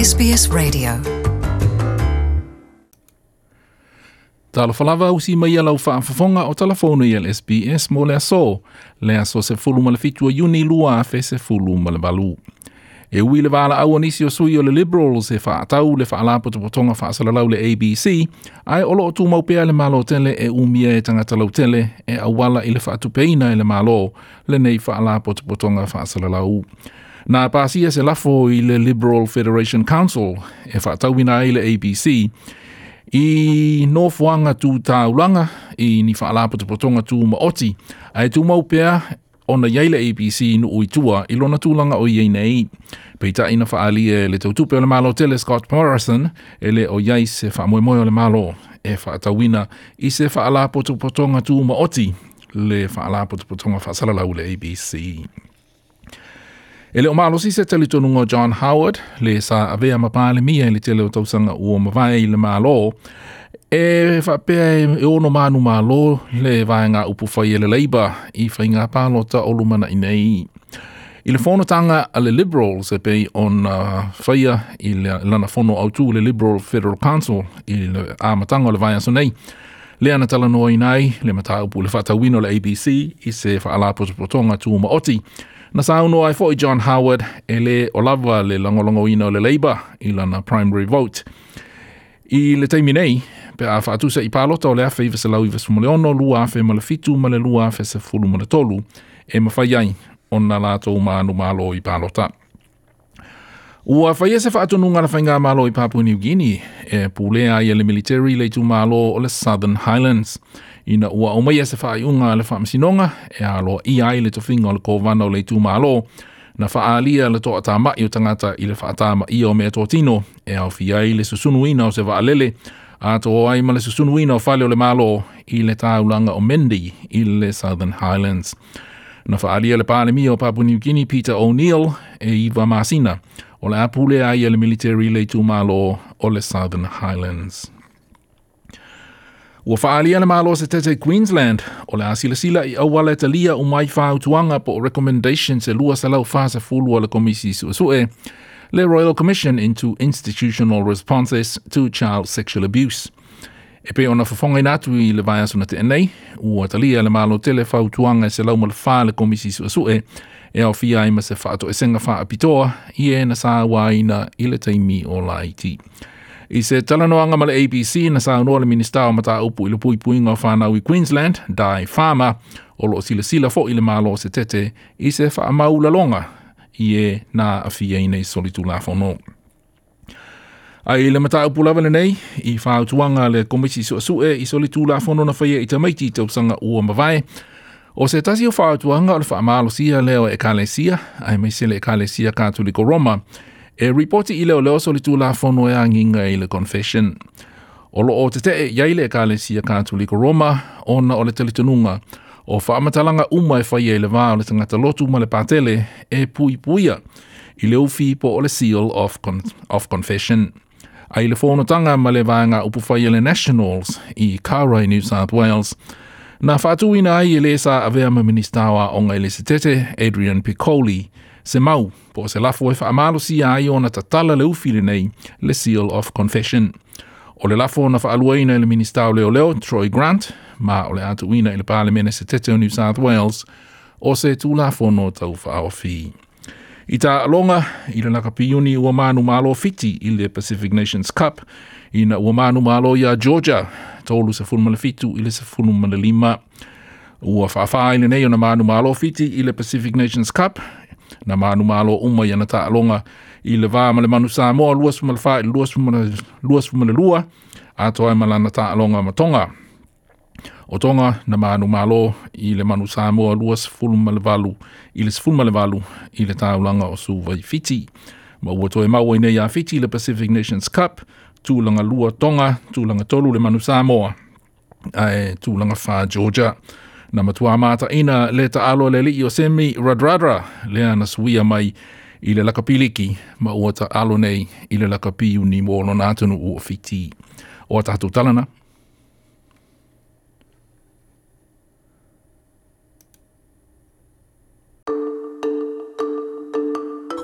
SBS Radio. Tala falava usi mai ala ufa afafonga o telefono i SBS mo le aso. Le aso se fulu male fitua yuni lua fe se fulu male balu. E ui le vala au anisi o sui o le Liberals e fa atau le fa ala potopotonga fa asalalau le ABC ai olo o tu maupea le malo tele e umia e tangata lau tele e awala i le fa atupeina e le malo le nei fa ala potopotonga fa asalalau. Nā pāsia se lafo i le Liberal Federation Council e whātauina ai le ABC i nō fuanga tū tā i ni whaalāpata potonga tū ma oti ai tū maupea ona iei le ABC nu ui tua i lona tūlanga o iei nei. Pei ta ina whaali e le tau tupe o le malo tele Scott Morrison e le o iei se whaamoemoe o le malo e whaatawina i se whaalāpata potonga tū ma oti le whaalāpata potonga whaasalalau le ABC. E leo malo si se tali tonu ngō John Howard, le sa avea mapale mia ili te leo tausanga ua mawai ili malo, e whapea e ono manu malo le vai ngā upu whai ele leiba i whai ngā pālo ta olumana i nei. I le whono tanga a le Liberals e pei on uh, whaia i le lana whono au tū le Liberal Federal Council i le āmatanga le vai aso nei. Le ana tala noa i nei, le mata upu le whata wino le ABC i se whaala potopotonga tū ma oti. Le Na sa uno ai foi John Howard e le o lava le langolongo ina o le Labour i lana primary vote. I le teimi nei, pe a fa atusa i palota o le afe iwa se lau iwa sumole ono, lua afe ma le fitu ma le lua afe se fulu ma le tolu, e ma fai ai o na lato ma anu malo i palota. Ua fai e se fa atu nunga la fai ngā malo i Papua New Guinea, e pulea i e le military le tu malo o le Southern Highlands. Highlands. Ina ua o mai asa whaaiunga le whaamasinonga e alo i ai le tofinga o le kovana o le tū mālo na whaalia le toa tā mai o tangata i le whaatama i o mea tōtino e au fi ai le susunuina o se vaalele a tō ai ma le susunuina o whale o le mālo i le tāulanga o Mendy i le Southern Highlands. Na whaalia le pāle o Papua New Guinea Peter O'Neill e Iva Masina o le apule ai le military le tū mālo o le Southern Highlands. Ua ma malo se tete Queensland o le asilasila i awala talia o mai whautuanga po o recommendation se lua salau whasa fulua le komisi suasue le Royal Commission into Institutional Responses to Child Sexual Abuse. E pe ona whawhonga natu i le vai asuna te enei, ua talia le malo tele whautuanga se lau mal wha le komisi suasue e au fia ima se whaato e senga wha apitoa i e na sā waina i le teimi o la iti. I se talanoanga anga le ABC na sa anua le minister o mata upu ilu pui pui o whanau i Queensland, Dai Farmer, o lo sila sila fo ile le se tete, i se whaamau la longa i e nā awhia i nei solitu la whanau. Ai le mata upu lawa nei, i whautuanga le komisi sua sue i solitu la whanau na whaia i tamaiti i tausanga ua mawai, O se tasi o whautuanga o le whaamalosia leo e kalesia, ai mai se e kalesia katoliko Roma, e reporti i leo leo so li tūla whono e anginga i le confession. O lo o te te e iai le kāle si a kātu li koroma, ona o le talitununga, o whaamatalanga uma e whai e le vā o le tangata lotu ma le pātele e pui puia i le ufi po o le seal of, con of confession. Ai le whono tanga ma le vāenga upu whai e le nationals i Kārai, New South Wales, Nā whātu ina ai i e le sa avea ma ministawa o ngai le se tete, Adrian Piccoli, se mau, po se lafo e whaamalo si ai o na tatala le uwhiri nei, le Seal of Confession. O le lafo na whaalua ina le ministawa leo leo, Troy Grant, ma o le atu ina i le pāle mene se tete o New South Wales, o se tū lafo no tau whaawhi. Nā I tā alonga, i lana ka piuni ua mānu mālo fiti i le Pacific Nations Cup, i na ua mānu mālo i a Georgia, tōlu sa funu fitu i le sa funu lima. Ua whawhaa i le nei o na mānu mālo fiti i le Pacific Nations Cup, na mānu mālo uma i ana tā alonga i le vā male manu sā mō, luas fumale whā i luas fumale lua, a toa i malana tā alonga matonga. tonga o tonga na manu malo i le manu Samoa lua sifulu malevalu i le sifulu malevalu i le taulanga o suwa i Fiti. Ma ua toi maua i nei a Fiti le Pacific Nations Cup, tūlanga lua tonga, tūlanga tolu le manu Samoa, ai tūlanga wha Georgia. Na matua mata ina le taalo le li i o semi Radradra, le ana suia mai i le lakapiliki, ma ua taalo nei i le lakapiu ni mōno nātunu u o Fiti. O tātou talana,